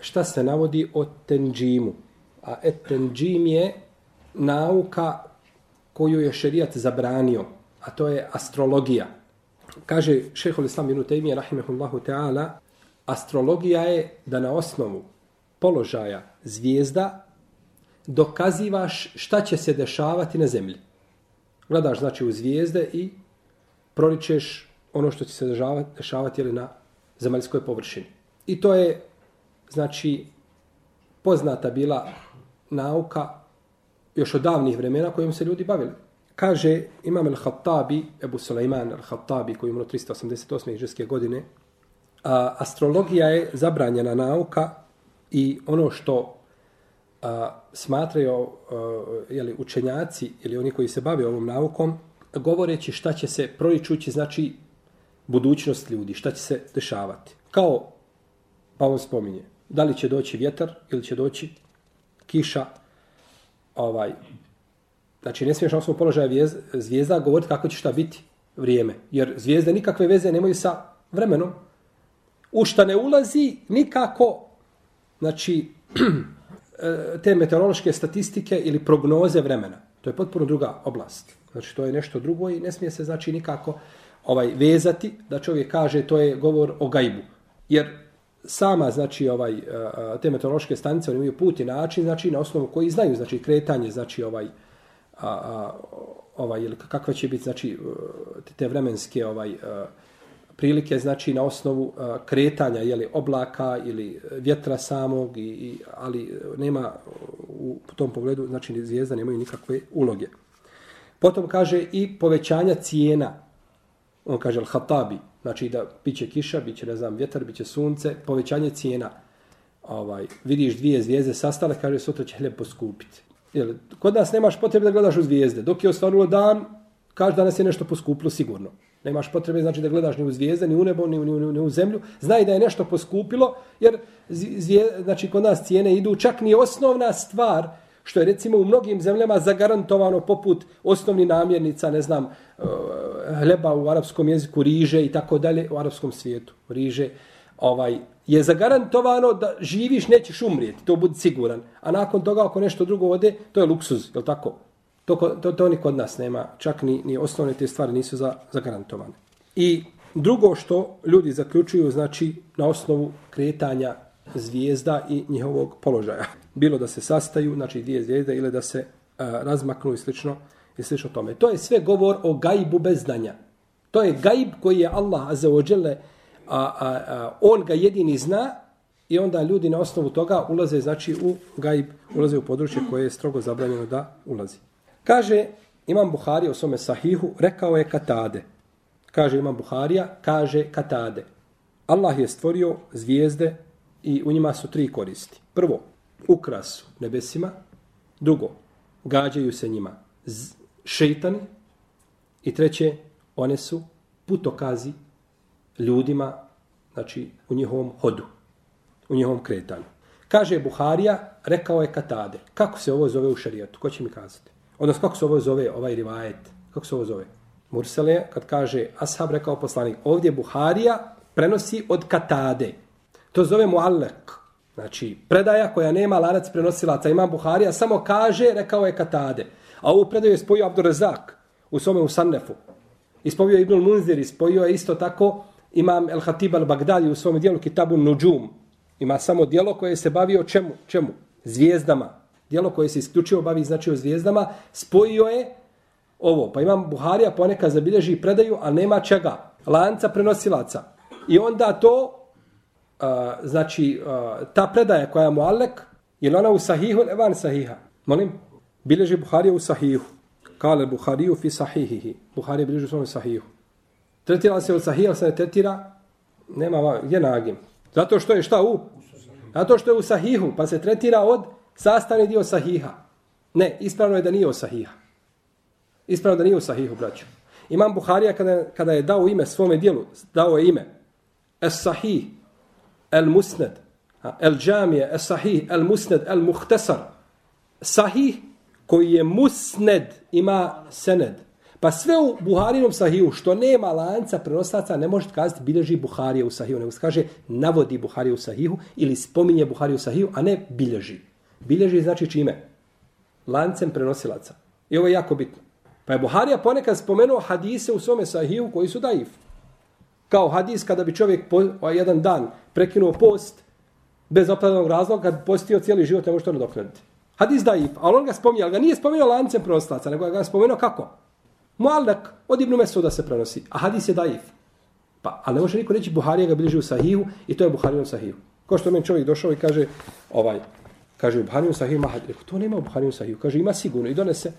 šta se navodi o tenđimu. A et tenđim je nauka koju je šerijat zabranio. A to je astrologija. Kaže šehol islam ibn Taymiyyah rahimehullahu ta'ala astrologija je da na osnovu položaja zvijezda dokazivaš šta će se dešavati na zemlji. Gledaš znači u zvijezde i proričeš ono što će se dešavati, dešavati ili na zemaljskoj površini. I to je, znači, poznata bila nauka još od davnih vremena kojim se ljudi bavili. Kaže Imam al-Khattabi, Ebu Sulejman al-Khattabi, koji je umro 388. iđeske godine, a, astrologija je zabranjena nauka i ono što a, smatraju a, jeli, učenjaci ili oni koji se bave ovom naukom, govoreći šta će se proličući, znači budućnost ljudi, šta će se dešavati. Kao, pa on spominje, da li će doći vjetar ili će doći kiša, ovaj, znači ne smiješ na osnovu položaja zvijezda govoriti kako će šta biti vrijeme, jer zvijezde nikakve veze nemaju sa vremenom, u šta ne ulazi nikako, znači, te meteorološke statistike ili prognoze vremena. To je potpuno druga oblast. Znači, to je nešto drugo i ne smije se, znači, nikako ovaj vezati da čovjek kaže to je govor o gajbu. Jer sama znači ovaj te meteorološke stanice oni imaju put i način znači na osnovu koji znaju znači kretanje znači ovaj a, a, ovaj ili kakva će biti znači e, te vremenske ovaj a, prilike znači na osnovu a, kretanja je li oblaka ili vjetra samog i, i ali nema u tom pogledu znači zvijezda nemaju nikakve uloge. Potom kaže i povećanja cijena on kaže al-Hatabi, znači da biće kiša, biće, ne znam, vjetar, biće sunce, povećanje cijena. Ovaj, vidiš dvije zvijezde sastale, kaže sutra će hljeb poskupiti. Jel, kod nas nemaš potrebe da gledaš u zvijezde. Dok je ostvarulo dan, kaže danas je nešto poskupilo sigurno. Nemaš potrebe znači da gledaš ni u zvijezde, ni u nebo, ni u, ni u, ni u zemlju. Znaj da je nešto poskupilo, jer zvije, znači, kod nas cijene idu čak ni osnovna stvar, što je recimo u mnogim zemljama zagarantovano poput osnovni namjernica, ne znam, e, hleba u arapskom jeziku, riže i tako dalje u arapskom svijetu. Riže ovaj, je zagarantovano da živiš, nećeš umrijeti, to budi siguran. A nakon toga, ako nešto drugo ode, to je luksuz, je tako? To, to, to ni kod nas nema, čak ni, ni osnovne te stvari nisu za, zagarantovane. I drugo što ljudi zaključuju, znači, na osnovu kretanja zvijezda i njihovog položaja. Bilo da se sastaju, znači dvije zvijezde, ili da se a, razmaknu i slično, i slično tome. To je sve govor o gajbu bez znanja. To je gajb koji je Allah azza a, a, a, on ga jedini zna i onda ljudi na osnovu toga ulaze znači u gajb, ulaze u područje koje je strogo zabranjeno da ulazi. Kaže Imam Buhari o svome sahihu, rekao je katade. Kaže Imam Buharija, kaže katade. Allah je stvorio zvijezde i u njima su tri koristi. Prvo, ukras nebesima. Drugo, gađaju se njima šeitani i treće, one su putokazi ljudima, znači u njihovom hodu, u njihovom kretanju. Kaže Buharija, rekao je Katade, kako se ovo zove u šarijetu? Ko će mi kazati? Odnosno, kako se ovo zove, ovaj rivajet? Kako se ovo zove? Mursele, kad kaže Ashab, rekao poslanik, ovdje Buharija prenosi od Katade. To zove Muallek. Znači, predaja koja nema lanac prenosilaca. Ima Buharija, samo kaže, rekao je Katade. A ovu predaju je spojio Abdurazak u svome Usannefu. Ispojio je Ibnul Munzir, ispojio je isto tako imam El Hatib al Bagdadi u svom dijelu Kitabu Nujum. Ima samo dijelo koje se bavi o čemu? čemu? Zvijezdama. Dijelo koje se isključivo bavi znači o zvijezdama. Spojio je ovo. Pa imam Buharija ponekad zabilježi predaju, a nema čega. Lanca prenosilaca. I onda to, a, znači, uh, ta predaja koja je mu Alek, je ona u sahihu, ili e van sahiha. Molim? Bileži Buharija u sahihu. Kale Buhariju fi sahihihi. Buharija bileži u svom sahihu. Tretira se od sahija, se ne tretira, nema, gdje nagim? Zato što je šta u? Zato što je u sahihu, pa se tretira od sastavni dio sahiha. Ne, ispravno je da nije u sahiha. Ispravno da nije u sahihu, braću. Imam Buharija kada, kada je dao ime svome dijelu, dao je ime Es Sahih, El Musned, El Džamije, el Sahih, El Musned, El Muhtesar. Sahih koji je Musned ima sened. Pa sve u Buharinom sahiju, što nema lanca prenosaca, ne možete kazati bilježi Buharija u sahiju, nego se kaže navodi Buharija u sahiju ili spominje Buharija u sahiju, a ne bilježi. Bilježi znači čime? Lancem prenosilaca. I ovo je jako bitno. Pa je Buharija ponekad spomenuo hadise u svome sahiju koji su daif. Kao hadis kada bi čovjek po, ovaj jedan dan prekinuo post bez opravdanog razloga, kad postio cijeli život, ne može to nadoknaditi. Hadis daif, ali on ga spominje, ali ga nije spomenuo lancem prostaca, nego ga je spomenuo kako? Muallak od Ibnu Mesuda se prenosi, a hadis je daif. Pa, ali ne može niko reći Buharija ga bilježi u sahihu i to je Buharijon sahihu. Ko što meni čovjek došao i kaže, ovaj, kaže u Buharijon sahihu ima hadis. To nema u Buharijon sahihu. Kaže ima sigurno i donese.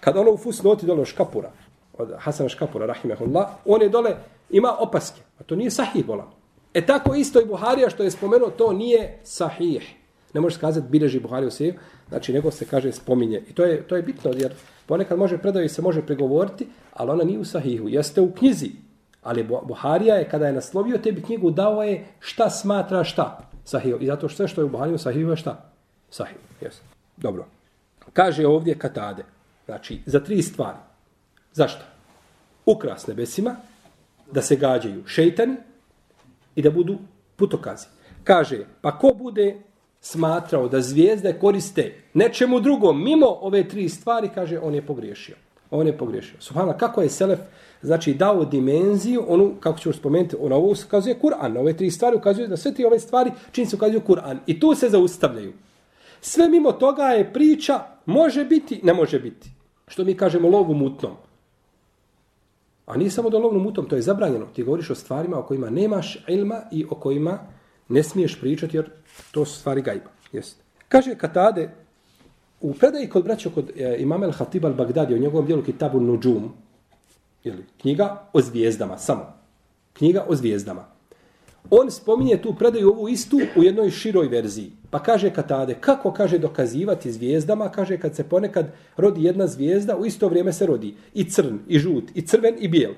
Kad ono u fus noti dole škapura, od Hasana škapura, rahimehullah, on je dole, ima opaske. A to nije sahih bolan. E tako isto i Buharija što je spomenuo, to nije sahih. Ne možeš kazati bilježi Buhariju sahihu, znači nego se kaže spominje. I to je, to je bitno, jer Ponekad može predavi se može pregovoriti, ali ona nije u sahihu. Jeste u knjizi. Ali Buharija je, kada je naslovio tebi knjigu, dao je šta smatra šta. Sahihu. I zato što sve što je u Buhariju sahihu je šta? Sahihu. Yes. Dobro. Kaže ovdje katade. Znači, za tri stvari. Zašto? Ukras nebesima, da se gađaju šeitani i da budu putokazi. Kaže, pa ko bude smatrao da zvijezde koriste nečemu drugom mimo ove tri stvari, kaže, on je pogriješio. On je pogriješio. Subhana, kako je Selef znači dao dimenziju, onu, kako ćemo spomenuti, on ovo ukazuje Kur'an, na ove tri stvari ukazuje da sve tri ove stvari čini se ukazuju Kur'an. I tu se zaustavljaju. Sve mimo toga je priča, može biti, ne može biti. Što mi kažemo lovu mutnom. A nije samo do lovnom utom, to je zabranjeno. Ti govoriš o stvarima o kojima nemaš ilma i o kojima ne smiješ pričati jer to su stvari gajba. Jest. Kaže Katade, u predaji kod braća kod e, imama al-Hatib al-Bagdadi, o njegovom dijelu Kitabu Nujum, ili knjiga o zvijezdama, samo. Knjiga o zvijezdama. On spominje tu predaju ovu istu u jednoj široj verziji. Pa kaže Katade, kako kaže dokazivati zvijezdama, kaže kad se ponekad rodi jedna zvijezda, u isto vrijeme se rodi i crn, i žut, i crven, i bijel.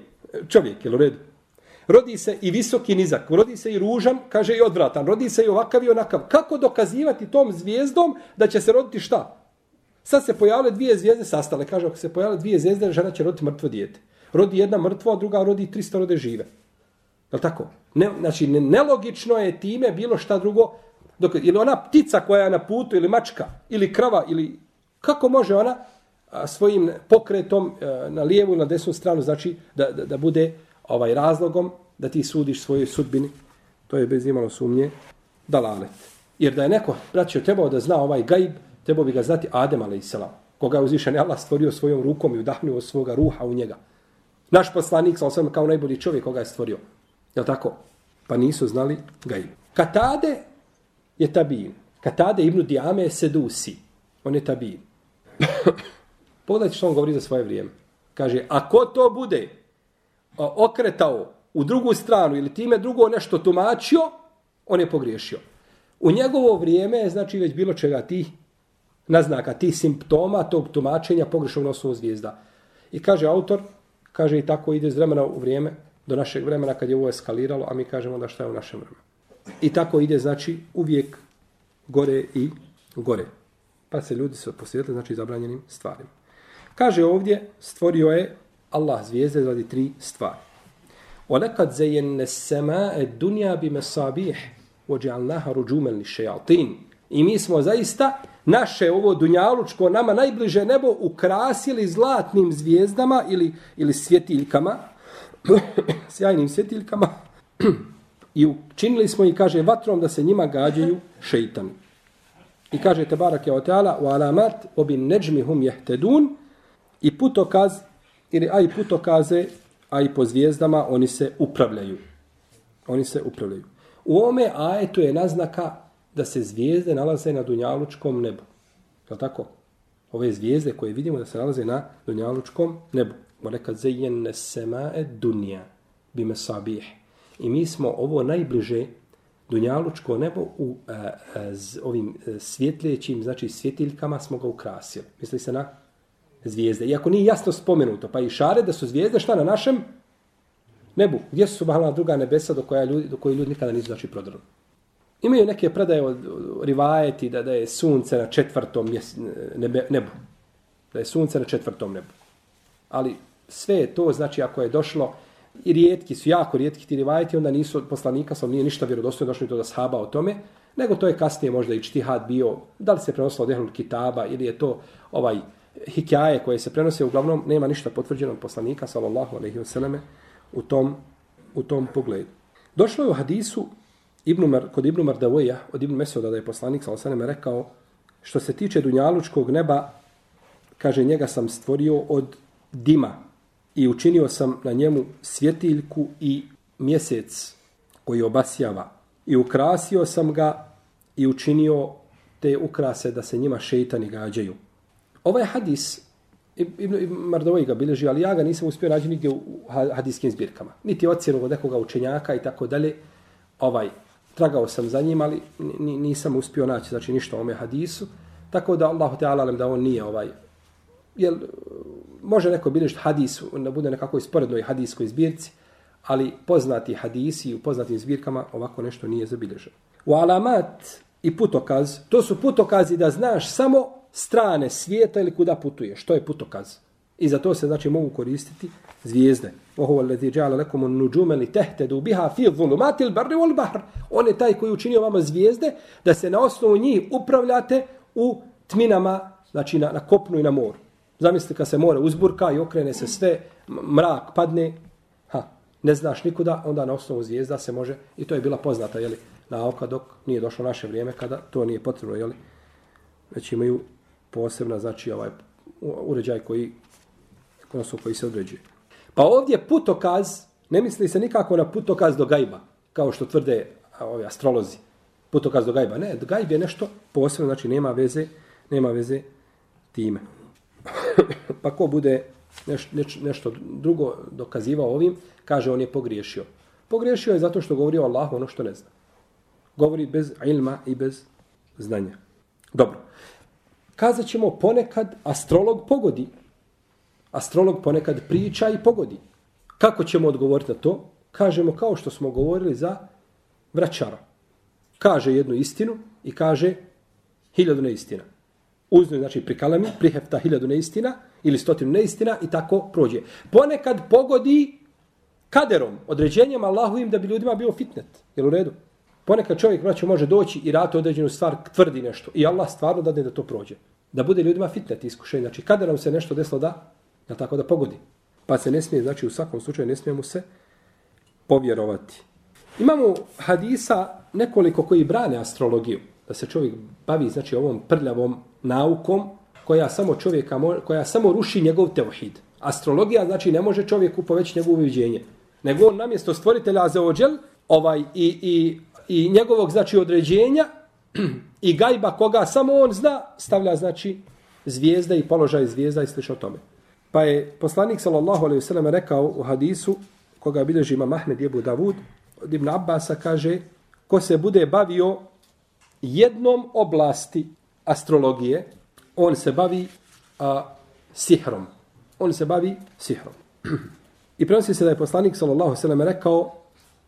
Čovjek, je u redu? Rodi se i visok i nizak, rodi se i ružan, kaže i odvratan, rodi se i ovakav i onakav. Kako dokazivati tom zvijezdom da će se roditi šta? Sad se pojavile dvije zvijezde sastale. Kaže, ako se pojavile dvije zvijezde, žena će roditi mrtvo dijete. Rodi jedna mrtvo, a druga rodi 300 rode žive. Je tako? Ne, znači, nelogično je time bilo šta drugo. Dok, ili ona ptica koja je na putu, ili mačka, ili krava, ili... Kako može ona a, svojim pokretom a, na lijevu ili na desnu stranu, znači, da, da, da bude ovaj razlogom da ti sudiš svojoj sudbini, to je bez imalo sumnje, dalalet. Jer da je neko, braćo, trebao da zna ovaj gajb, trebao bi ga znati Adem, a.s. koga je uzvišen Allah stvorio svojom rukom i udahnuo svoga ruha u njega. Naš poslanik, sa kao najbolji čovjek koga je stvorio. Je tako? Pa nisu znali gajb. Katade je tabin. Katade ibn Diame je sedusi. On je tabin. Pogledajte što on govori za svoje vrijeme. Kaže, ako to bude okretao u drugu stranu ili time drugo nešto tumačio, on je pogriješio. U njegovo vrijeme je znači već bilo čega ti naznaka, ti simptoma tog tumačenja pogrešnog nosnog zvijezda. I kaže autor, kaže i tako ide iz vremena u vrijeme, do našeg vremena kad je ovo eskaliralo, a mi kažemo da šta je u našem vremenu. I tako ide, znači, uvijek gore i gore. Pa se ljudi se posvjetili, znači, zabranjenim stvarima. Kaže ovdje, stvorio je Allah zvijezde radi tri stvari. وَلَكَدْ زَيَنَّ السَّمَاءَ الدُّنْيَا بِمَسَابِيحِ وَجَعَلْنَاهَا رُجُومًا لِشَيَاطِينَ I mi smo zaista naše ovo dunjalučko nama najbliže nebo ukrasili zlatnim zvijezdama ili, ili svjetiljkama, sjajnim svjetiljkama, i učinili smo i kaže vatrom da se njima gađaju šeitani. I kaže te barak je oteala u alamat obin neđmi hum jehtedun i putokaz ili aj putokaze, aj po zvijezdama, oni se upravljaju. Oni se upravljaju. U ome ajetu je naznaka da se zvijezde nalaze na dunjalučkom nebu. Je tako? Ove zvijezde koje vidimo da se nalaze na dunjalučkom nebu. Moleka sema e dunja bime sabih. I mi smo ovo najbliže Dunjalučko nebo u e, e, z, ovim e, svjetljećim, znači svjetiljkama smo ga ukrasili. Misli se na zvijezde. Iako nije jasno spomenuto, pa i šare da su zvijezde šta na našem nebu. Gdje su subhanallah druga nebesa do koja ljudi, do koji ljudi nikada nisu znači prodrli. Imaju neke predaje od rivajeti da, da je sunce na četvrtom nebe, nebu. Da je sunce na četvrtom nebu. Ali sve je to, znači ako je došlo, i rijetki su, jako rijetki ti rivajeti, onda nisu od poslanika, sam nije ništa vjerodostojno došlo to da sahaba o tome, nego to je kasnije možda i čtihad bio, da li se prenosilo od Ehlul Kitaba ili je to ovaj hikjaje koje se prenose, uglavnom nema ništa potvrđeno od poslanika, sallallahu alaihi vseleme, u tom, u tom pogledu. Došlo je u hadisu Ibn Mar, kod Ibn Mardavoja, od Ibn Mesoda, da je poslanik, sallallahu alaihi rekao, što se tiče dunjalučkog neba, kaže, njega sam stvorio od dima i učinio sam na njemu svjetiljku i mjesec koji obasjava. I ukrasio sam ga i učinio te ukrase da se njima šeitani gađaju. Ovaj hadis, Ibn Mardovoj ga bilježi, ali ja ga nisam uspio naći nigdje u hadijskim zbirkama. Niti ocjenu od nekoga učenjaka i tako dalje. Ovaj, tragao sam za njim, ali nisam uspio naći znači, ništa o ome hadisu. Tako da Allah te alalem da on nije ovaj jel, može neko bilježiti hadis da bude nekako isporednoj hadiskoj zbirci, ali poznati hadisi u poznatim zbirkama ovako nešto nije zabilježeno. U alamat i putokaz, to su putokazi da znaš samo strane svijeta ili kuda putuje. Što je putokaz? I za to se znači mogu koristiti zvijezde. Ohovo lezi džala lekom un nuđume li tahtadu biha fi dhulumati il barri wal-bahr. On je taj koji učinio vama zvijezde da se na osnovu njih upravljate u tminama, znači na, na kopnu i na moru. Zamislite kad se more uzburka i okrene se sve, mrak padne, ha, ne znaš nikuda, onda na osnovu zvijezda se može, i to je bila poznata, jeli, nauka dok nije došlo naše vrijeme kada to nije potrebno, jeli, već imaju posebna, znači, ovaj uređaj koji, odnosno koji se određuje. Pa ovdje putokaz, ne misli se nikako na putokaz do gajba, kao što tvrde ovi astrolozi. Putokaz do gajba. Ne, gajb je nešto posebno, znači nema veze, nema veze time pa ko bude neš, neš, nešto drugo dokazivao ovim, kaže on je pogriješio. Pogriješio je zato što govori o Allahu ono što ne zna. Govori bez ilma i bez znanja. Dobro. Kazat ćemo ponekad astrolog pogodi. Astrolog ponekad priča i pogodi. Kako ćemo odgovoriti na to? Kažemo kao što smo govorili za vraćara. Kaže jednu istinu i kaže hiljadu neistina uzme, znači pri kalami, prihefta hiljadu neistina ili stotinu neistina i tako prođe. Ponekad pogodi kaderom, određenjem Allahovim da bi ljudima bio fitnet. Je u redu? Ponekad čovjek znači, može doći i rati određenu stvar, tvrdi nešto. I Allah stvarno dadne da to prođe. Da bude ljudima fitnet iskušenje. Znači, kaderom se nešto desilo da, da tako da pogodi. Pa se ne smije, znači u svakom slučaju ne smije mu se povjerovati. Imamo hadisa nekoliko koji brane astrologiju da se čovjek bavi znači ovom prljavom naukom koja samo čovjeka koja samo ruši njegov tevhid. Astrologija znači ne može čovjeku poveći njegovo uviđenje. Nego on namjesto stvoritelja za ođel ovaj, i, i, i njegovog znači određenja i gajba koga samo on zna stavlja znači zvijezda i položaj zvijezda i slično tome. Pa je poslanik sallallahu alejhi ve sellem rekao u hadisu koga bilježi Imam Ahmed Jebu Davud od Ibn Abbasa kaže ko se bude bavio jednom oblasti astrologije, on se bavi a, sihrom. On se bavi sihrom. I prenosi se da je poslanik sallallahu sallam rekao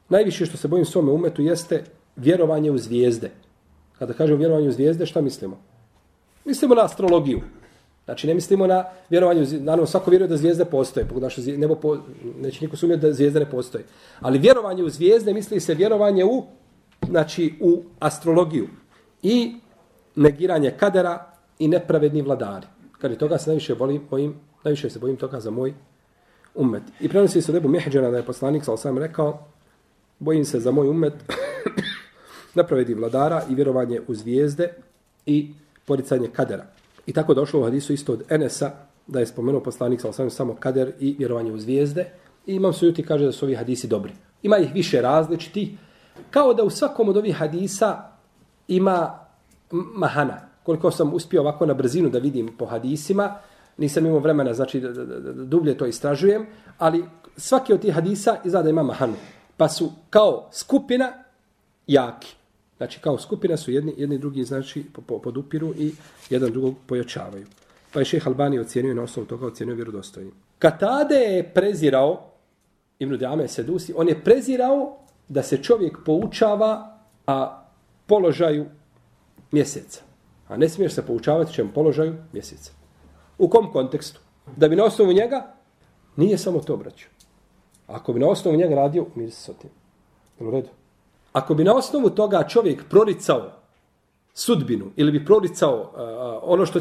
najviše što se bojim svome umetu jeste vjerovanje u zvijezde. Kada kažemo vjerovanje u zvijezde, šta mislimo? Mislimo na astrologiju. Znači, ne mislimo na vjerovanje, naravno, svako vjeruje da zvijezde postoje, pogledaš, nebo po, neće niko sumjeti da zvijezde ne postoje. Ali vjerovanje u zvijezde misli se vjerovanje u, znači, u astrologiju i negiranje kadera i nepravedni vladari. Kad toga se najviše bojim, bojim, najviše se bojim toga za moj umet. I prenosi se debu Mehđana da je poslanik, sa sam rekao, bojim se za moj umet nepravedni vladara i vjerovanje u zvijezde i poricanje kadera. I tako došlo u hadisu isto od Enesa, da je spomenuo poslanik, sa osam samo kader i vjerovanje u zvijezde. I imam sujuti kaže da su ovi hadisi dobri. Ima ih više različitih. kao da u svakom od ovih hadisa ima mahana. Koliko sam uspio ovako na brzinu da vidim po hadisima, nisam imao vremena znači da, da, da, da dublje to istražujem, ali svaki od tih hadisa izgleda ima mahanu. Pa su kao skupina jaki. Znači, kao skupina su jedni, jedni drugi, znači, podupiru i jedan drugog pojačavaju. Pa je šeh Albani ocjenio na osnovu toga ocjenio vjerodostojnim. Katade je prezirao, Ibn Dame Sedusi, on je prezirao da se čovjek poučava a položaju mjeseca. A ne smiješ se poučavati čem položaju mjeseca. U kom kontekstu? Da bi na osnovu njega, nije samo to braću. Ako bi na osnovu njega radio, umiri se s tim. U redu. Ako bi na osnovu toga čovjek proricao sudbinu ili bi proricao uh, uh ono što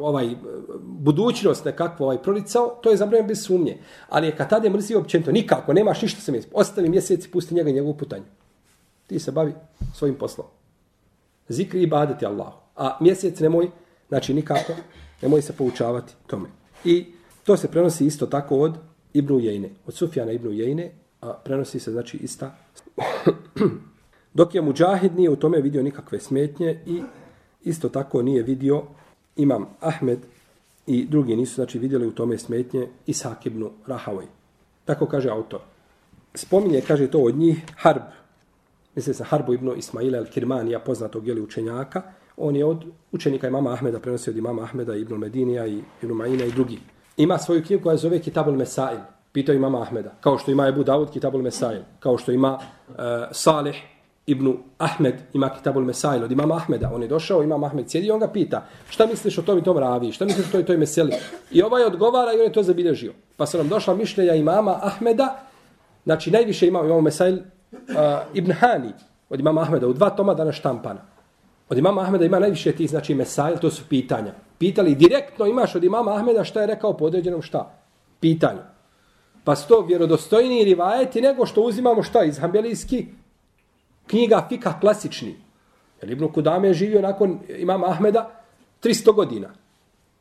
ovaj uh, budućnost nekakvo ovaj proricao, to je zabranjeno bez sumnje. Ali je kad tada je mrzio općenito, nikako, nemaš ništa se mjesec. Ostavi mjesec i pusti njega i njegovu putanju. Ti se bavi svojim poslom. Zikri i badeti Allah. A mjesec nemoj, znači nikako, nemoj se poučavati tome. I to se prenosi isto tako od Ibnu Jejne, od Sufjana Ibnu Jejne, a prenosi se znači ista Dok je Mujahid nije u tome vidio nikakve smetnje i isto tako nije vidio imam Ahmed i drugi nisu znači vidjeli u tome smetnje Isak ibn Rahavaj. Tako kaže autor. Spominje, kaže to od njih, Harb. Misli se Harbu ibn Ismaila al-Kirmanija, poznatog jeli učenjaka. On je od učenika imama Ahmeda, prenosi od imama Ahmeda, Ibn Medinija i Ibn Maina i drugi. Ima svoju knjigu koja zove Kitabul Mesail. Pitao imama Ahmeda. Kao što ima Ebu Davud Kitabul Mesail. Kao što ima uh, Salih Ibn Ahmed ima Kitabul Mesail od imama Ahmeda. On je došao, imam Ahmed sjedi i on ga pita šta misliš o tom i tom ravi, šta misliš o toj i toj meseli. I ovaj odgovara i on je to zabilježio. Pa se nam došla mišljenja imama Ahmeda, znači najviše imao imamo Mesail uh, Ibn Hani od imama Ahmeda u dva toma dana štampana. Od imama Ahmeda ima najviše tih, znači Mesail, to su pitanja. Pitali direktno imaš od imama Ahmeda šta je rekao po određenom šta? Pitanju. Pa sto vjerodostojniji rivajeti nego što uzimamo šta iz Hambelijski knjiga Fika klasični. Jer Ibn Kudame je živio nakon imama Ahmeda 300 godina.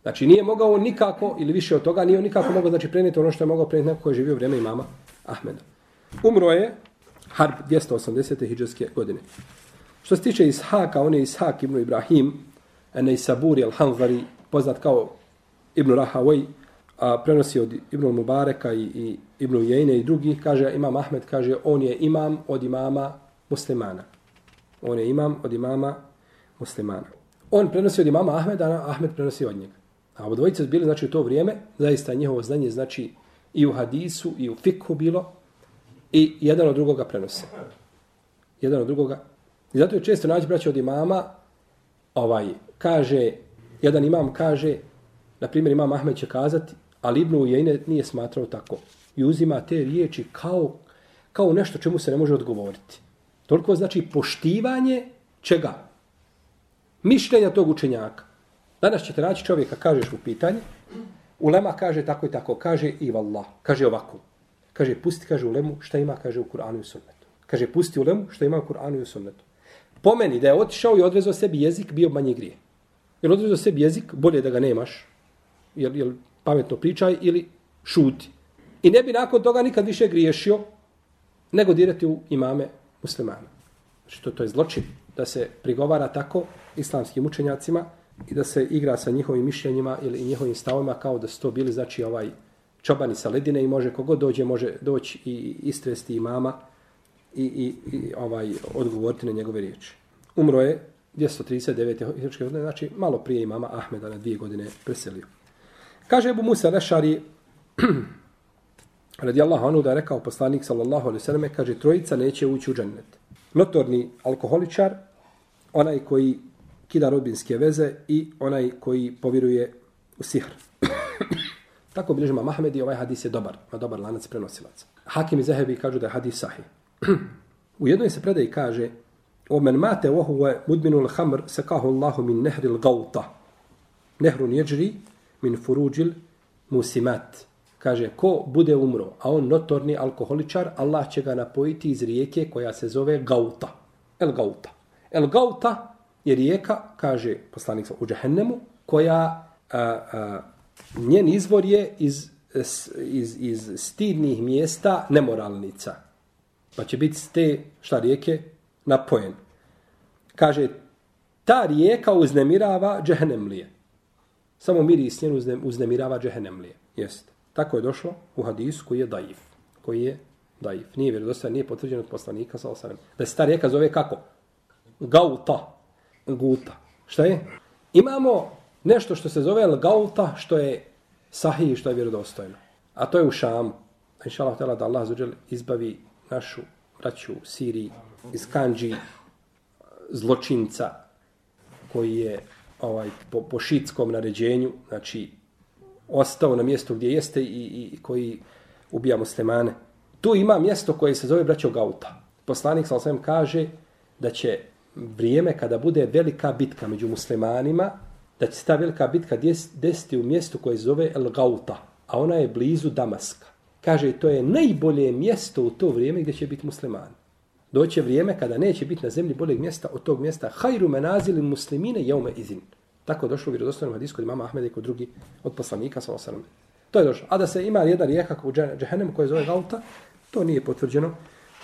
Znači nije mogao nikako, ili više od toga, nije nikako mogao znači, prenijeti ono što je mogao prenijeti neko koji je živio vrijeme imama Ahmeda. Umro je Harb 280. hijđarske godine. Što se tiče Ishaka, on je Ishak ibn Ibrahim, ene Isaburi al-Hanzari, poznat kao Ibn Rahavaj, a prenosi od Ibn Mubareka i, i Ibn Jejne i drugih, kaže Imam Ahmed, kaže on je imam od imama muslimana. On je imam od imama muslimana. On prenosi od imama Ahmeda, a Ahmed prenosi od njega. A ovo dvojice bili, znači, u to vrijeme, zaista njihovo znanje, znači, i u hadisu, i u fikhu bilo, i jedan od drugoga prenose. Jedan od drugoga. I zato je često naći braće od imama, ovaj, kaže, jedan imam kaže, na primjer, imam Ahmed će kazati, ali Ibnu Ujejne nije smatrao tako. I uzima te riječi kao, kao nešto čemu se ne može odgovoriti. Toliko znači poštivanje čega? Mišljenja tog učenjaka. Danas ćete naći čovjeka, kažeš mu pitanje, Ulema kaže tako i tako, kaže i vallah, kaže ovako. Kaže, pusti, kaže Ulemu, šta ima, kaže u Kur'anu i sunnetu. Kaže, pusti Ulemu, šta ima u Kur'anu i sunnetu. Pomeni da je otišao i odrezao sebi jezik, bio manje grije. Jer odrezao sebi jezik, bolje da ga nemaš, jer, jer pametno pričaj ili šuti. I ne bi nakon toga nikad više griješio, nego dirati u imame muslimana. Znači to, to je zločin da se prigovara tako islamskim učenjacima i da se igra sa njihovim mišljenjima ili njihovim stavima kao da su to bili znači ovaj čobani sa ledine i može kogod dođe može doći i istresti imama i, i, i ovaj odgovoriti na njegove riječi. Umro je 239. godine, znači malo prije imama Ahmeda na dvije godine preselio. Kaže Ebu Musa Lešari, radijallahu anhu da je rekao poslanik sallallahu alaihi sallam, kaže trojica neće ući u džennet. Notorni alkoholičar, onaj koji kida robinske veze i onaj koji povjeruje u sihr. Tako bilježima Mahmed i ovaj hadis je dobar, ma dobar lanac prenosilaca. Hakim i Zehebi kažu da je hadis sahih u jednoj se predaji kaže Omen mate ohuve mudminul hamr sekahu Allahu min nehril gauta. Nehrun jeđri min furuđil musimat kaže, ko bude umro, a on notorni alkoholičar, Allah će ga napojiti iz rijeke koja se zove Gauta. El Gauta. El Gauta je rijeka, kaže poslanik u Džahennemu, koja a, a, njen izvor je iz, iz, iz stidnih mjesta nemoralnica. Pa će biti te, šta rijeke, napojen. Kaže, ta rijeka uznemirava džehennemlije. Samo miris njen uznemirava džehennemlije. Jeste. Tako je došlo u hadisu koji je daif, koji je Daif. Nije vjerodostojan, nije potvrđen od poslanika, sa osanem. Da se ta rijeka zove kako? Gauta. Guta. Šta je? Imamo nešto što se zove Gauta, što je sahih, što je vjerodostojno. A to je u Šamu. Inša Allah, da Allah zuđel izbavi našu braću u Siriji iz Kanđi zločinca koji je ovaj po, po šitskom naređenju, znači ostao na mjestu gdje jeste i, i koji ubija muslimane. Tu ima mjesto koje se zove braćo Gauta. Poslanik sa osvijem kaže da će vrijeme kada bude velika bitka među muslimanima, da će se ta velika bitka desiti u mjestu koje se zove El Gauta, a ona je blizu Damaska. Kaže, to je najbolje mjesto u to vrijeme gdje će biti musliman. Doće vrijeme kada neće biti na zemlji boljeg mjesta od tog mjesta. Hajru menazilin muslimine jeume izin. Tako je došlo u vjerodostojnom hadisku kod imama Ahmeda i kod drugi od poslanika sa osanom. To je došlo. A da se ima jedna rijeka u džehennemu koja zove Gauta, to nije potvrđeno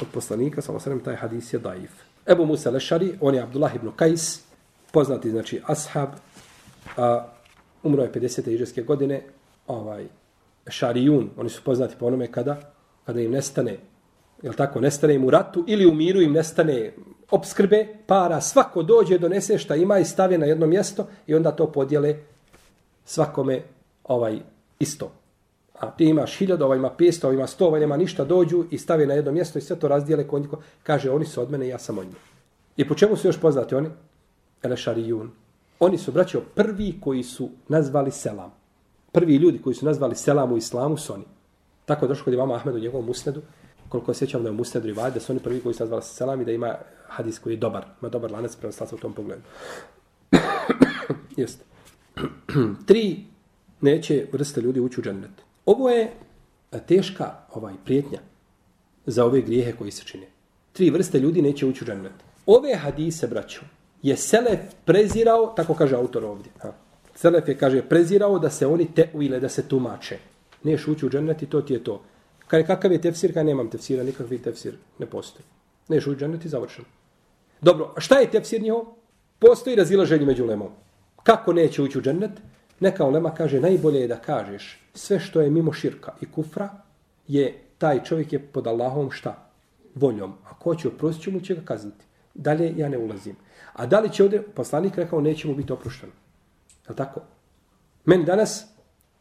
od poslanika sa osanom. Taj hadis je daif. Ebu Musa Lešari, on je Abdullah ibn Kajs, poznati znači ashab, a, umro je 50. iđeske godine, ovaj, Šarijun, oni su poznati po onome kada, kada im nestane jel tako, nestane im u ratu ili u miru im nestane obskrbe, para, svako dođe, donese šta ima i stavi na jedno mjesto i onda to podijele svakome ovaj isto. A ti imaš hiljada, ovaj ima 500, ovaj ima 100, ovaj nema ništa, dođu i stavi na jedno mjesto i sve to razdijele kod. Kaže, oni su od mene, ja sam od njih. I po čemu su još poznati oni? Elešarijun. Oni su, braćo, prvi koji su nazvali selam. Prvi ljudi koji su nazvali selam u islamu su oni. Tako je došlo kod imama Ahmedu u njegovom usnedu koliko se sjećam da je u Musnedru i da su oni prvi koji su nazvali selam i da ima hadis koji je dobar, ima dobar lanac prema u tom pogledu. Jeste. Tri neće vrste ljudi ući u džennet. Ovo je e, teška ovaj prijetnja za ove grijehe koji se čine. Tri vrste ljudi neće ući u džennet. Ove hadise, braću, je Selef prezirao, tako kaže autor ovdje. Ha. Selef je, kaže, prezirao da se oni teuile, da se tumače. Niješ ući u džennet i to ti je to. Kaj kakav je tefsir, kaj nemam tefsira, nikakvi tefsir ne postoji. Neš u džennet i završeno. Dobro, a šta je tefsir njihov? Postoji razilaženje među lemom. Kako neće ući u džennet? Neka lema kaže, najbolje je da kažeš sve što je mimo širka i kufra, je taj čovjek je pod Allahom šta? Voljom. A ko će oprostit će mu će ga kazniti. Dalje ja ne ulazim. A da li će ovdje, poslanik rekao, neće mu biti oprošteno. Je tako? Meni danas,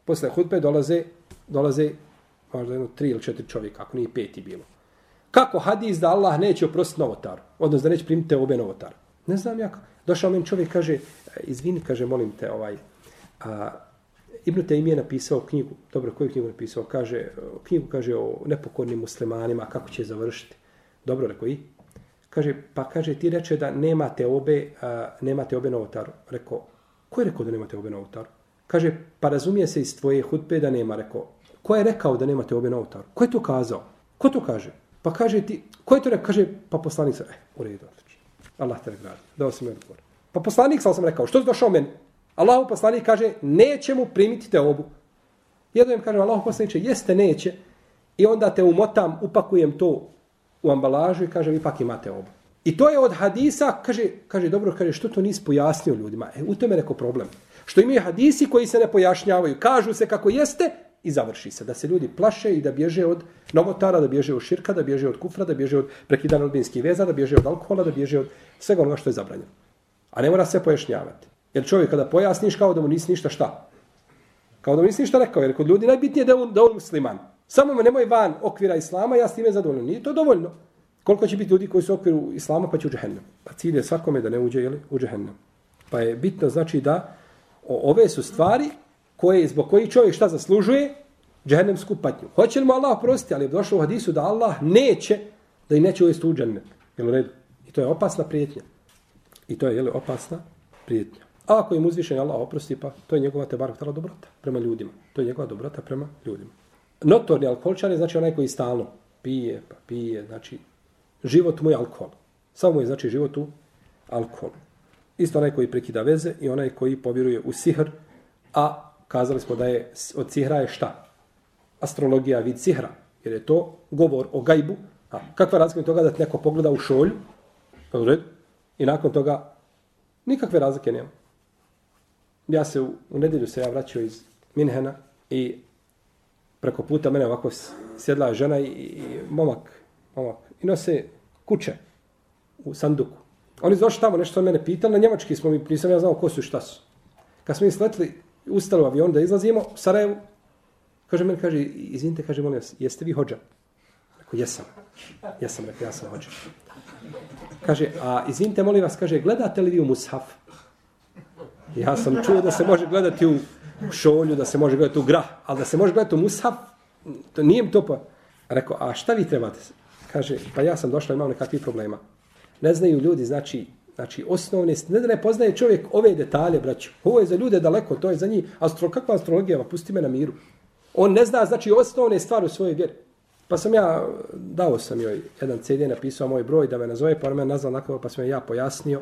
posle hudbe, dolaze, dolaze možda jedno tri ili četiri čovjeka, ako nije peti bilo. Kako hadis da Allah neće oprostiti novotar? Odnosno da neće primiti te obe novotar? Ne znam ja. Došao meni čovjek, kaže, izvini, kaže, molim te, ovaj, a, Ibn Taymi je napisao knjigu, dobro, koju knjigu napisao? Kaže, knjigu kaže o nepokornim muslimanima, kako će završiti. Dobro, rekao i? Kaže, pa kaže, ti reče da nemate obe, a, nemate obe novotaru. Rekao, ko je rekao da nemate obe oltaru? Kaže, pa razumije se iz tvoje hutbe da nema. Rekao, Ko je rekao da nemate obe na oltaru? Ko je to kazao? Ko to kaže? Pa kaže ti, ko je to rekao? Kaže, pa poslanik sam, eh, u redu, odlično. Allah te nagradi. Dao si mi odgovor. Pa poslanik sam sam rekao, što si došao meni? Allah poslanik kaže, neće mu primiti te obu. Jedno im kaže, Allah poslanik jeste neće. I onda te umotam, upakujem to u ambalažu i kaže, ipak imate obu. I to je od hadisa, kaže, kaže dobro, kaže, što to nisi pojasnio ljudima? E, u tome je neko problem. Što imaju hadisi koji se ne pojašnjavaju. Kažu se kako jeste, i završi se. Da se ljudi plaše i da bježe od novotara, da bježe od širka, da bježe od kufra, da bježe od prekidana odbinskih veza, da bježe od alkohola, da bježe od svega onoga što je zabranjeno. A ne mora sve pojašnjavati. Jer čovjek kada pojasniš kao da mu nisi ništa šta? Kao da mu nisi ništa rekao. Jer kod ljudi najbitnije da on, da on musliman. Samo me nemoj van okvira islama, ja s time zadovoljno. Nije to dovoljno. Koliko će biti ljudi koji su u okviru islama pa će u džehennem. Pa cilj je svakome da ne uđe jeli, u džehennem. Pa je bitno znači da ove su stvari koje, zbog koji čovjek šta zaslužuje? Džehennemsku patnju. Hoće li mu Allah prostiti? Ali je došlo u hadisu da Allah neće da i neće uvesti u džennet. Jel u redu? I to je opasna prijetnja. I to je jeli, opasna prijetnja. A ako im uzvišen Allah oprosti, pa to je njegova te barak dobrota prema ljudima. To je njegova dobrota prema ljudima. Notorni alkoholčar je znači onaj koji stalno pije, pa pije, znači život mu je alkohol. Samo je znači život u alkohol. Isto onaj koji prekida veze i onaj koji povjeruje u sihr, a kazali smo da je od sihra je šta? Astrologija vid sihra. Jer je to govor o gajbu. A kakva razlika je toga da neko pogleda u šolju pa i nakon toga nikakve razlike nema. Ja se u, u nedjelju se ja vraćao iz Minhena i preko puta mene ovako sjedla žena i, i momak, momak. I nose kuće u sanduku. Oni došli tamo, nešto mene pitali, na njemački smo mi, nisam ja znao ko su i šta su. Kad smo mi sletili, ustali u avion da izlazimo, u Sarajevu, kaže meni, kaže, izvinite, kaže, molim vas, jeste vi hođa? Rekao, jesam. Jesam, rekao, ja sam hođa. Kaže, a izvinite, molim vas, kaže, gledate li vi u Mushaf? Ja sam čuo da se može gledati u šolju, da se može gledati u grah, ali da se može gledati u Mushaf, to nije to pa. Rekao, a šta vi trebate? Kaže, pa ja sam došla, imam nekakvih problema. Ne znaju ljudi, znači, znači osnovne, ne da ne poznaje čovjek ove detalje, braću. Ovo je za ljude daleko, to je za njih. Astro, kakva astrologija, ma pusti me na miru. On ne zna, znači, osnovne stvari u svojoj vjeri. Pa sam ja, dao sam joj jedan CD, napisao moj broj da me nazove, pa on me nazval nakon, pa sam ja pojasnio,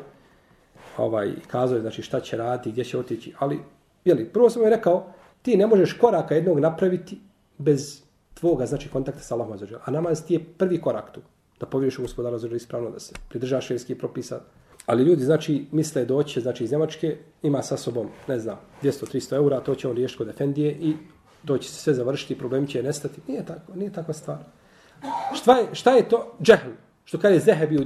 ovaj, kazao je, znači, šta će raditi, gdje će otići, ali, jeli, prvo sam joj rekao, ti ne možeš koraka jednog napraviti bez tvoga, znači, kontakta sa Allahom azzawajal. A namaz ti je prvi korak tu, da povjeriš u gospodara azzawajal ispravno, da se pridržaš šerijskih propisa. Ali ljudi, znači, misle doći, znači, iz Njemačke, ima sa sobom, ne znam, 200-300 eura, to će on riješiti kod Efendije i to će se sve završiti, problem će nestati. Nije tako, nije takva stvar. Šta je, šta je to? Džehl. Što kaže Zehebi u,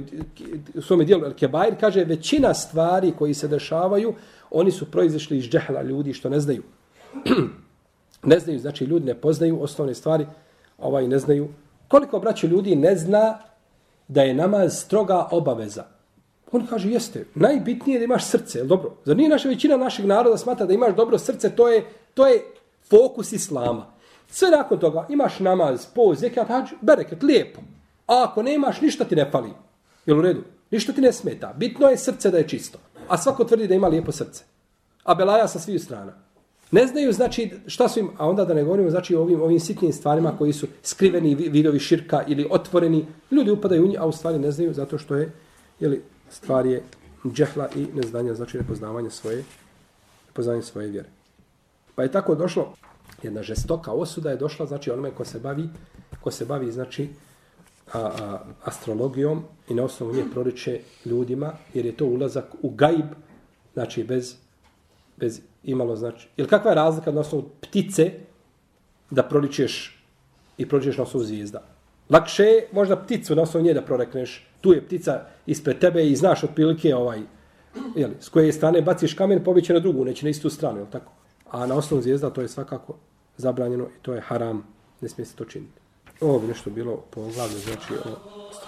u svome dijelu El Kebair, kaže većina stvari koji se dešavaju, oni su proizišli iz džehla ljudi što ne znaju. ne znaju, znači ljudi ne poznaju osnovne stvari, ovaj ne znaju. Koliko braće ljudi ne zna da je namaz stroga obaveza? On kaže, jeste, najbitnije je da imaš srce, dobro? Zar nije naša većina našeg naroda smatra da imaš dobro srce, to je, to je fokus islama. Sve nakon toga imaš namaz, poz, zekat, hađ, bereket, lijepo. A ako ne imaš, ništa ti ne pali. Jel u redu? Ništa ti ne smeta. Bitno je srce da je čisto. A svako tvrdi da ima lijepo srce. A belaja sa svih strana. Ne znaju, znači, šta su im, a onda da ne govorimo, znači, o ovim, ovim sitnim stvarima koji su skriveni vidovi širka ili otvoreni, ljudi upadaju u njih, a u stvari ne znaju zato što je, jeli, stvar je džehla i neznanja, znači nepoznavanje svoje, nepoznavanje svoje vjere. Pa je tako došlo, jedna žestoka osuda je došla, znači onome ko se bavi, ko se bavi, znači, a, a, astrologijom i na osnovu nje proriče ljudima, jer je to ulazak u gaib, znači bez, bez imalo, znači, ili kakva je razlika na osnovu ptice da proličeš i proličeš na osnovu zvijezda? Lakše je možda pticu na osnovu nje da prorekneš, tu je ptica ispred tebe i znaš otprilike ovaj, jeli, s koje strane baciš kamen, pobiće na drugu, neće na istu stranu, jel tako? A na osnovu zvijezda to je svakako zabranjeno i to je haram, ne smije se to činiti. Ovo bi nešto bilo po glavi, znači o